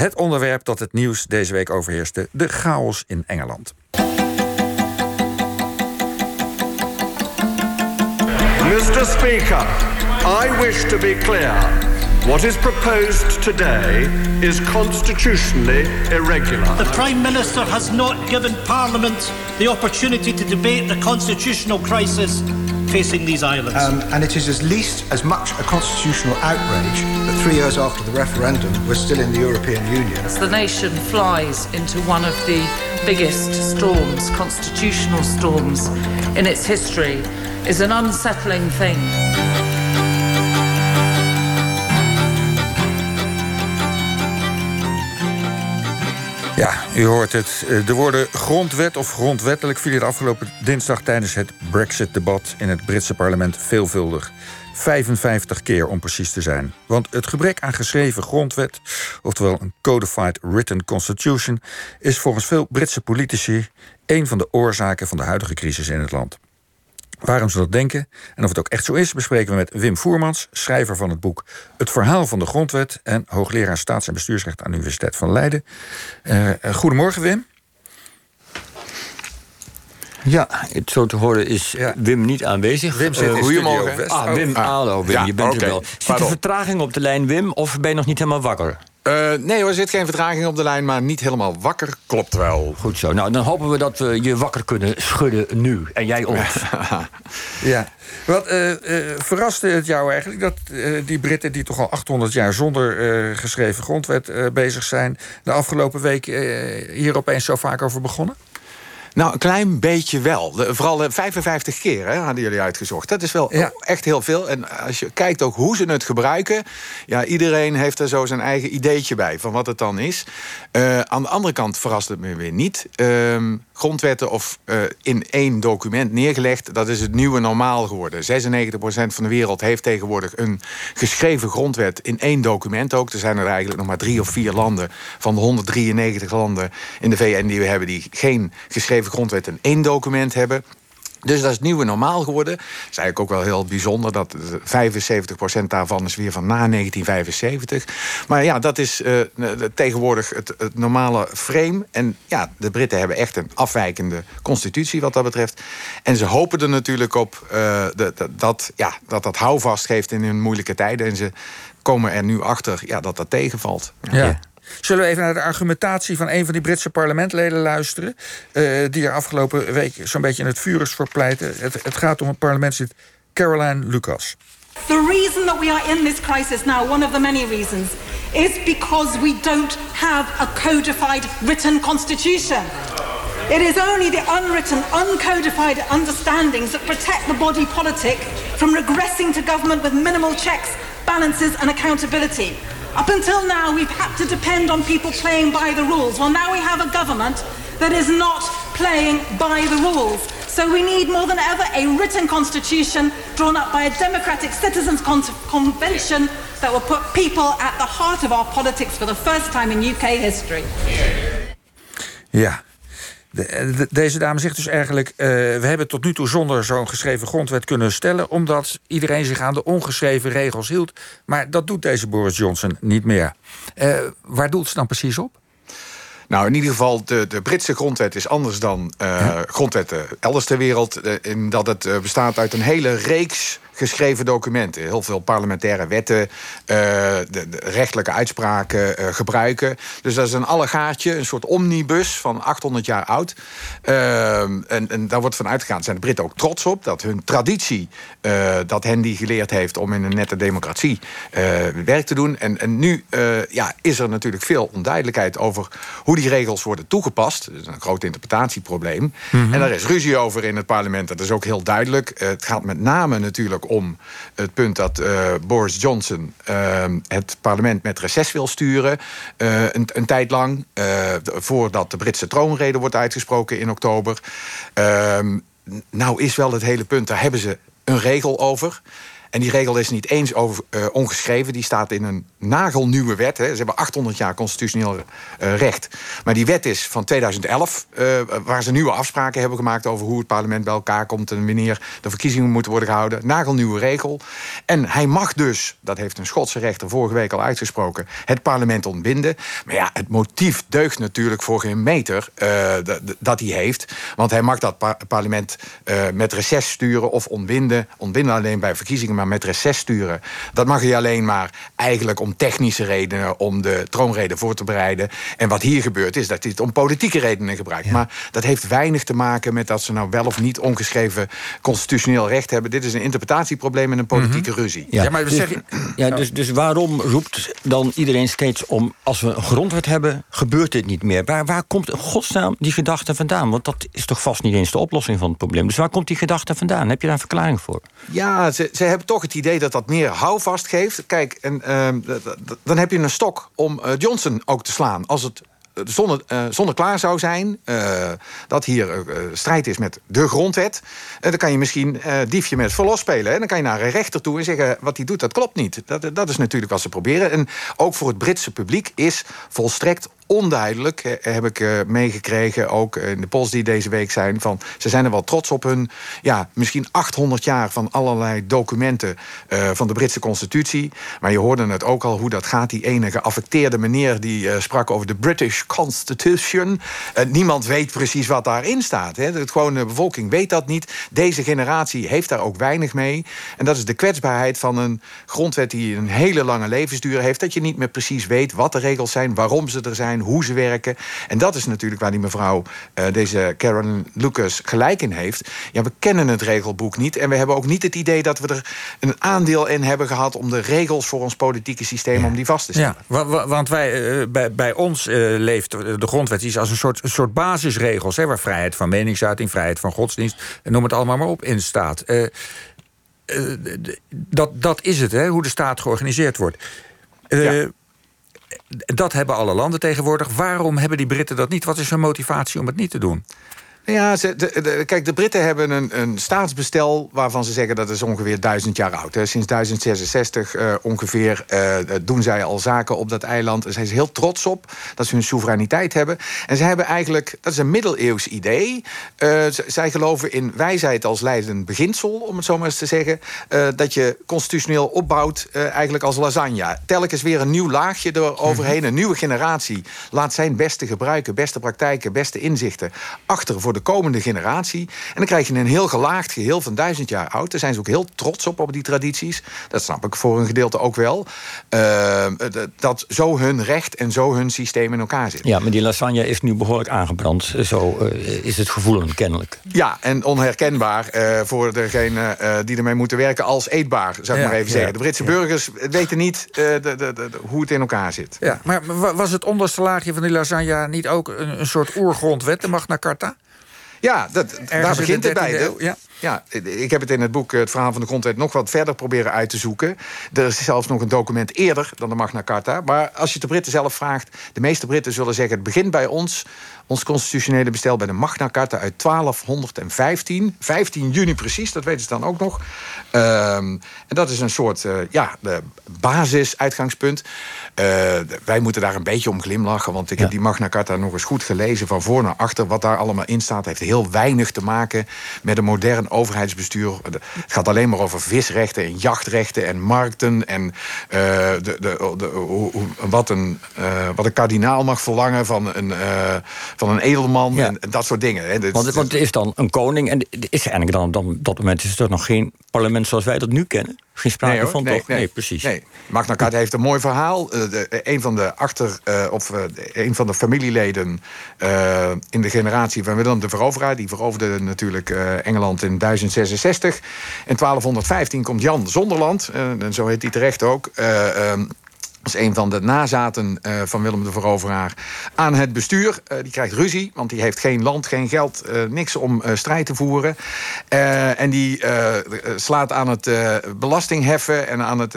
Het onderwerp dat het nieuws deze week overheerste: de chaos in Engeland. Mr. Speaker, I wish to be clear. What is proposed today is constitutionally irregular. The Prime Minister has not given Parliament the opportunity to debate the constitutional crisis facing these islands. Um, and it is at least as much a constitutional outrage that three years after the referendum we're still in the European Union. As the nation flies into one of the biggest storms, constitutional storms, in its history, is an unsettling thing. Ja, u hoort het. Eh, de woorden grondwet of grondwettelijk vielen de afgelopen dinsdag tijdens het Brexit-debat in het Britse parlement veelvuldig. 55 keer om precies te zijn. Want het gebrek aan geschreven grondwet, oftewel een codified written constitution, is volgens veel Britse politici een van de oorzaken van de huidige crisis in het land. Waarom ze dat denken en of het ook echt zo is, bespreken we met Wim Voermans, schrijver van het boek Het Verhaal van de Grondwet en hoogleraar staats- en bestuursrecht aan de Universiteit van Leiden. Uh, goedemorgen, Wim. Ja, het zo te horen is Ja. Wim niet aanwezig. Wim zit Eh, in goedemorgen. Studio West. Ah, Wim, Oh, hallo Wim, Ja, je bent er wel. Zit er vertraging op de lijn, Wim, of ben je nog niet helemaal wakker? Eh, nee hoor, er zit geen vertraging op de lijn, maar niet helemaal wakker. Klopt wel. Goed zo. Nou, dan hopen we dat we je wakker kunnen schudden nu. En jij ons. Ja. Wat eh, eh, verraste het jou eigenlijk dat eh, die Britten, die toch al 800 jaar zonder eh, geschreven grondwet eh, bezig zijn, de afgelopen week eh, hier opeens zo vaak over begonnen? Nou, een klein beetje wel. De- vooral eh, 55 keer hè, hadden jullie uitgezocht. Dat is wel Ja. echt heel veel. En als je kijkt ook hoe ze het gebruiken... ja, iedereen heeft er zo zijn eigen ideetje bij van wat het dan is. Eh, aan de andere kant verrast het me weer niet. Ehm, grondwetten of eh, in één document neergelegd... dat is het nieuwe normaal geworden. 96% van de wereld heeft tegenwoordig een geschreven grondwet... in één document ook. Er zijn er eigenlijk nog maar drie of vier landen... van de 193 landen in de VN die we hebben... die geen geschreven grondwet in één document hebben... Dus dat is het nieuwe normaal geworden. Het is eigenlijk ook wel heel bijzonder dat eh, 75% daarvan is weer van na 1975. Maar ja, dat is eh, tegenwoordig het, het normale frame. En ja, de Britten hebben echt een afwijkende constitutie wat dat betreft. En ze hopen er natuurlijk op eh, de- de- dat, ja, dat dat houvast geeft in hun moeilijke tijden. En ze komen er nu achter ja, dat dat tegenvalt. Ja. Zullen we even naar de argumentatie van een van die Britse parlementleden luisteren? eh, die er afgelopen week zo'n beetje in het vuur is voor pleiten. Het, het gaat om het parlementslid Caroline Lucas. The reason that we are in this crisis now, one of the many reasons, is because we don't have a codified written constitution. It is only the unwritten, uncodified understandings that protect the body politic from regressing to government with minimal checks, balances, and accountability. Up until now, we've had to depend on people playing by the rules. Well, now we have a government that is not playing by the rules. So we need more than ever a written constitution drawn up by a democratic citizens' con- convention that will put people at the heart of our politics for the first time in UK history. Ja. De- de- deze dame zegt dus eigenlijk... eh, we hebben tot nu toe zonder zo'n geschreven grondwet kunnen stellen... omdat iedereen zich aan de ongeschreven regels hield. Maar dat doet deze Boris Johnson niet meer. Eh, waar doelt ze dan precies op? Nou, in ieder geval, de, de Britse grondwet is anders dan eh, grondwetten elders ter wereld. in dat het bestaat uit een hele reeks geschreven documenten. Heel veel parlementaire wetten, eh, de, de rechtelijke uitspraken eh, gebruiken. Dus dat is een allegaatje, een soort omnibus van 800 jaar oud. Ehm, en, en daar wordt van uitgegaan, zijn de Britten ook trots op... dat hun traditie, eh, dat hen die geleerd heeft... om in een nette democratie eh, werk te doen. En, en nu eh, ja, is er natuurlijk veel onduidelijkheid over... hoe die regels worden toegepast. Dat is een groot interpretatieprobleem. En daar is ruzie over in het parlement. Dat is ook heel duidelijk. Eh, het gaat met name natuurlijk om het punt dat eh, Boris Johnson... eh, het parlement met reces wil sturen. eh, een, een tijd lang. voordat de Britse troonrede wordt uitgesproken in oktober. Ehm, nou is wel het hele punt, daar hebben ze een regel over. En die regel is niet eens over, uh, ongeschreven. Die staat in een nagelnieuwe wet. Hè. Ze hebben 800 jaar constitutioneel uh, recht. Maar die wet is van 2011, uh, waar ze nieuwe afspraken hebben gemaakt over hoe het parlement bij elkaar komt en wanneer de verkiezingen moeten worden gehouden. Nagelnieuwe regel. En hij mag dus, dat heeft een Schotse rechter vorige week al uitgesproken, het parlement ontbinden. Maar ja, het motief deugt natuurlijk voor geen meter dat hij heeft. Want hij mag dat par parlement met reces sturen of ontbinden. Ontbinden alleen bij verkiezingen maar met reces sturen. Dat mag hij alleen maar eigenlijk om technische redenen, om de troonrede voor te bereiden. En wat hier gebeurt is dat hij het om politieke redenen gebruikt. Maar dat heeft weinig te maken met dat ze nou wel of niet ongeschreven constitutioneel recht hebben. Dit is een interpretatieprobleem en een politieke mhm. ruzie. Ja, maar dus, zeggen... ja, dus, dus waarom roept dan iedereen steeds om... als we een grondwet hebben, gebeurt dit niet meer? Waar, waar komt in godsnaam die gedachte vandaan? Want dat is toch vast niet eens de oplossing van het probleem. Dus waar komt die gedachte vandaan? Heb je daar een verklaring voor? Ja, ze, ze hebben toch het idee dat dat meer houvast geeft. Kijk, en, uh, dan heb je een stok om uh, Johnson ook te slaan. Als het zonder, uh, zonder klaar zou zijn dat hier strijd is met de grondwet. dan kan je misschien diefje met verlos spelen. Hè? Dan kan je naar een rechter toe en zeggen wat hij doet, dat klopt niet. Dat, dat is natuurlijk wat ze proberen. En ook voor het Britse publiek is volstrekt onduidelijk, heb ik uh, meegekregen, ook in de polls die deze week zijn. Van, ze zijn er wel trots op hun, ja, misschien 800 jaar van allerlei documenten uh, van de Britse constitutie. Maar je hoorde het ook al hoe dat gaat. Die ene geaffecteerde meneer die uh, sprak over de British Constitution. niemand weet precies wat daarin staat. Hè. De gewone bevolking weet dat niet. Deze generatie heeft daar ook weinig mee. En dat is de kwetsbaarheid van een grondwet die een hele lange levensduur heeft. Dat je niet meer precies weet wat de regels zijn, waarom ze er zijn hoe ze werken. En dat is natuurlijk waar die mevrouw, uh, deze Karen Lucas, gelijk in heeft. Ja, we kennen het regelboek niet. En we hebben ook niet het idee dat we er een aandeel in hebben gehad om de regels voor ons politieke systeem om die vast te stellen. Ja, want wij, uh, bij, bij ons uh, leeft de grondwet iets als een soort, een soort basisregels, hè, waar vrijheid van meningsuiting, vrijheid van godsdienst, noem het allemaal maar op, in staat. dat, dat is het, hè, hoe de staat georganiseerd wordt. Ja dat hebben alle landen tegenwoordig. Waarom hebben die Britten dat niet? Wat is hun motivatie om het niet te doen? Ja, ze, de, kijk, de Britten hebben een, een staatsbestel waarvan ze zeggen dat is ongeveer duizend jaar oud. Hè. Sinds 1066 uh, eh, ongeveer uh, doen zij al zaken op dat eiland. Daar zijn ze heel trots op dat ze hun soevereiniteit hebben. En ze hebben eigenlijk, dat is een middeleeuws idee. Uh, zij geloven in wijsheid als leidend beginsel, om het zo maar eens te zeggen. dat je constitutioneel opbouwt eigenlijk als lasagne. Telkens weer een nieuw laagje eroverheen. Mhm. Een nieuwe generatie laat zijn beste gebruiken, beste praktijken, beste inzichten achter voor de komende generatie. En dan krijg je een heel gelaagd geheel van duizend jaar oud. Daar zijn ze ook heel trots op, op die tradities. Dat snap ik voor een gedeelte ook wel. Uh, dat zo hun recht en zo hun systeem in elkaar zit. Ja, maar die lasagne is nu behoorlijk aangebrand. Zo uh, is het gevoelen kennelijk. Ja, en onherkenbaar uh, voor degene die ermee moeten werken als eetbaar, zou ik maar even zeggen. De Britse burgers weten niet de, de, de, hoe het in elkaar zit. Ja, maar was het onderste laagje van die lasagne niet ook een, een soort oergrondwet, de Magna Carta? Ja, dat, daar begint het bij. ja. Ja, ik heb het in het boek Het Verhaal van de Grondwet nog wat verder proberen uit te zoeken. Er is zelfs nog een document eerder dan de Magna Carta. Maar als je de Britten zelf vraagt, de meeste Britten zullen zeggen: het begint bij ons ons constitutionele bestel bij de Magna Carta uit 1215. 15 juni precies, dat weten ze dan ook nog. Ehm, en dat is een soort uh, ja, basis-uitgangspunt. Uh, wij moeten daar een beetje om glimlachen, want ik heb die Magna Carta nog eens goed gelezen van voor naar achter. Wat daar allemaal in staat, heeft heel weinig te maken met een modern overheidsbestuur. Het gaat alleen maar over visrechten en jachtrechten en markten en uh, de, de, de, wat, een, wat een kardinaal mag verlangen van een van een edelman en, dat soort dingen. Hè. Want, want, er is dan een koning en is eigenlijk dan, dan op dat moment is er nog geen parlement zoals wij dat nu kennen. Geen sprake nee, van, nee, toch? Nee, precies. Nee. Magna Carta heeft een mooi verhaal. Uh, de, een van de achter, uh, of uh, een van de familieleden in de generatie van Willem de Veroveraar, die veroverde natuurlijk Engeland in 1066. In 1215 komt Jan Zonderland, en zo heet hij terecht ook. Een van de nazaten uh, van Willem de Veroveraar aan het bestuur. Uh, die krijgt ruzie, want die heeft geen land, geen geld, uh, niks om strijd te voeren. en die slaat aan het belastingheffen en aan het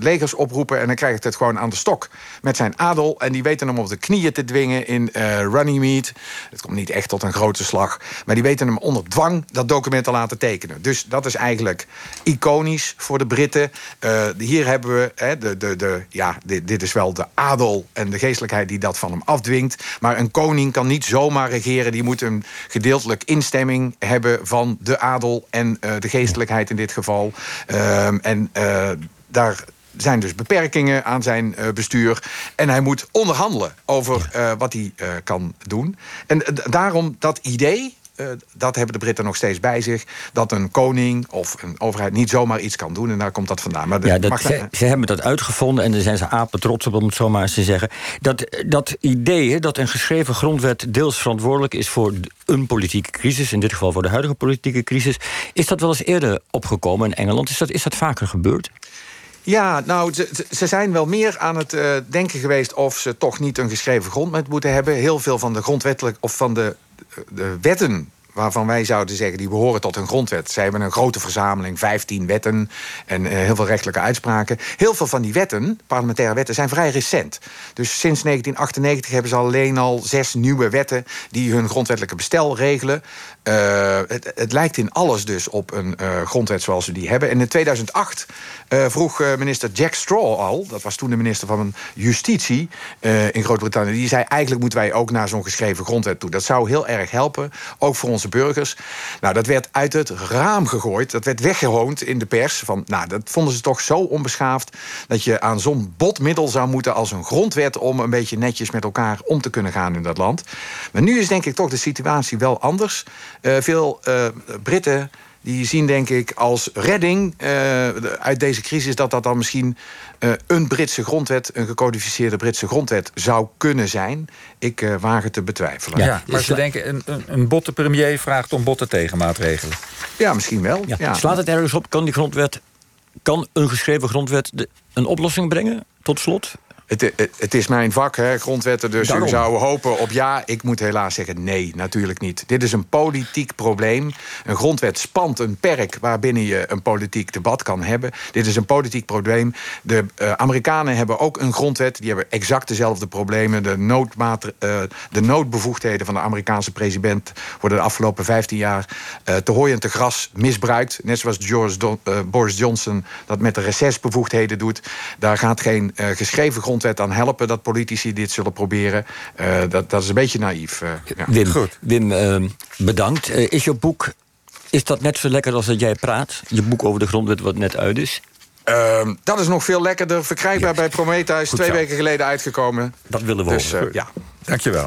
legers oproepen. En dan krijgt het gewoon aan de stok met zijn adel. En die weten hem op de knieën te dwingen in Runnymede. Het komt niet echt tot een grote slag. Maar die weten hem onder dwang dat document te laten tekenen. Dus dat is eigenlijk iconisch voor de Britten. hier hebben we de, de, de ja, dit, dit is wel de adel en de geestelijkheid die dat van hem afdwingt. Maar een koning kan niet zomaar regeren. Die moet een gedeeltelijk instemming hebben van de adel en uh, de geestelijkheid in dit geval. Uh, en uh, daar zijn dus beperkingen aan zijn uh, bestuur. En hij moet onderhandelen over uh, wat hij uh, kan doen. En daarom dat idee uh, dat hebben de Britten nog steeds bij zich. Dat een koning of een overheid niet zomaar iets kan doen. En daar komt dat vandaan. Maar ja, dat, ze, ze, hebben dat uitgevonden en daar zijn ze apen trots op, om het zo maar eens te zeggen. Dat, dat idee dat een geschreven grondwet deels verantwoordelijk is voor een politieke crisis, in dit geval voor de huidige politieke crisis, is dat wel eens eerder opgekomen in Engeland? Is dat, is dat vaker gebeurd? Ja, nou, ze, ze, zijn wel meer aan het uh, denken geweest of ze toch niet een geschreven grondwet moeten hebben. Heel veel van de grondwettelijk of van de de wetten waarvan wij zouden zeggen die behoren tot een grondwet. Ze hebben een grote verzameling, 15 wetten en uh, heel veel rechtelijke uitspraken. Heel veel van die wetten, parlementaire wetten, zijn vrij recent. Dus sinds 1998 hebben ze alleen al zes nieuwe wetten die hun grondwettelijke bestel regelen. Uh, het, het, lijkt in alles dus op een uh, grondwet zoals we die hebben. En in 2008 vroeg minister Jack Straw al, dat was toen de minister van Justitie in Groot-Brittannië, die zei eigenlijk moeten wij ook naar zo'n geschreven grondwet toe. Dat zou heel erg helpen, ook voor onze burgers. Nou, dat werd uit het raam gegooid. Dat werd weggehoond in de pers. Van, nou, dat vonden ze toch zo onbeschaafd... dat je aan zo'n botmiddel zou moeten als een grondwet... om een beetje netjes met elkaar om te kunnen gaan in dat land. Maar nu is denk ik toch de situatie wel anders. Uh, veel uh, Britten die zien denk ik als redding uh, uit deze crisis... dat dat dan misschien uh, een Britse grondwet, een gecodificeerde Britse grondwet zou kunnen zijn. Ik uh, waag het te betwijfelen. Ja, maar ze denken, een, een, een botte premier vraagt om botte tegenmaatregelen. Ja, misschien wel. Ja. Ja. Slaat het ergens op, kan die grondwet, kan een geschreven grondwet de, een oplossing brengen? Tot slot, het, het, is mijn vak, hè, grondwetten. Dus Daarom. u zou hopen op ja. Ik moet helaas zeggen nee, natuurlijk niet. Dit is een politiek probleem. Een grondwet spant een perk waarbinnen je een politiek debat kan hebben. Dit is een politiek probleem. De uh, Amerikanen hebben ook een grondwet. Die hebben exact dezelfde problemen. De, noodmaat, uh, de noodbevoegdheden van de Amerikaanse president... worden de afgelopen 15 jaar uh, te hooi en te gras misbruikt. Net zoals George Don, Boris Johnson dat met de recessbevoegdheden doet. Daar gaat geen geschreven grondwet grondwet aan helpen dat politici dit zullen proberen. Uh, dat, dat is een beetje naïef. Uh, ja. Wim, Goed. Wim uh, bedankt. is je boek is dat net zo lekker als dat jij praat? Je boek over de grondwet wat net uit is? Uh, dat is nog veel lekkerder. Verkrijgbaar ja. bij Prometheus. Goed twee zo. weken geleden uitgekomen. Dat willen we dus, horen. ja. Dankjewel.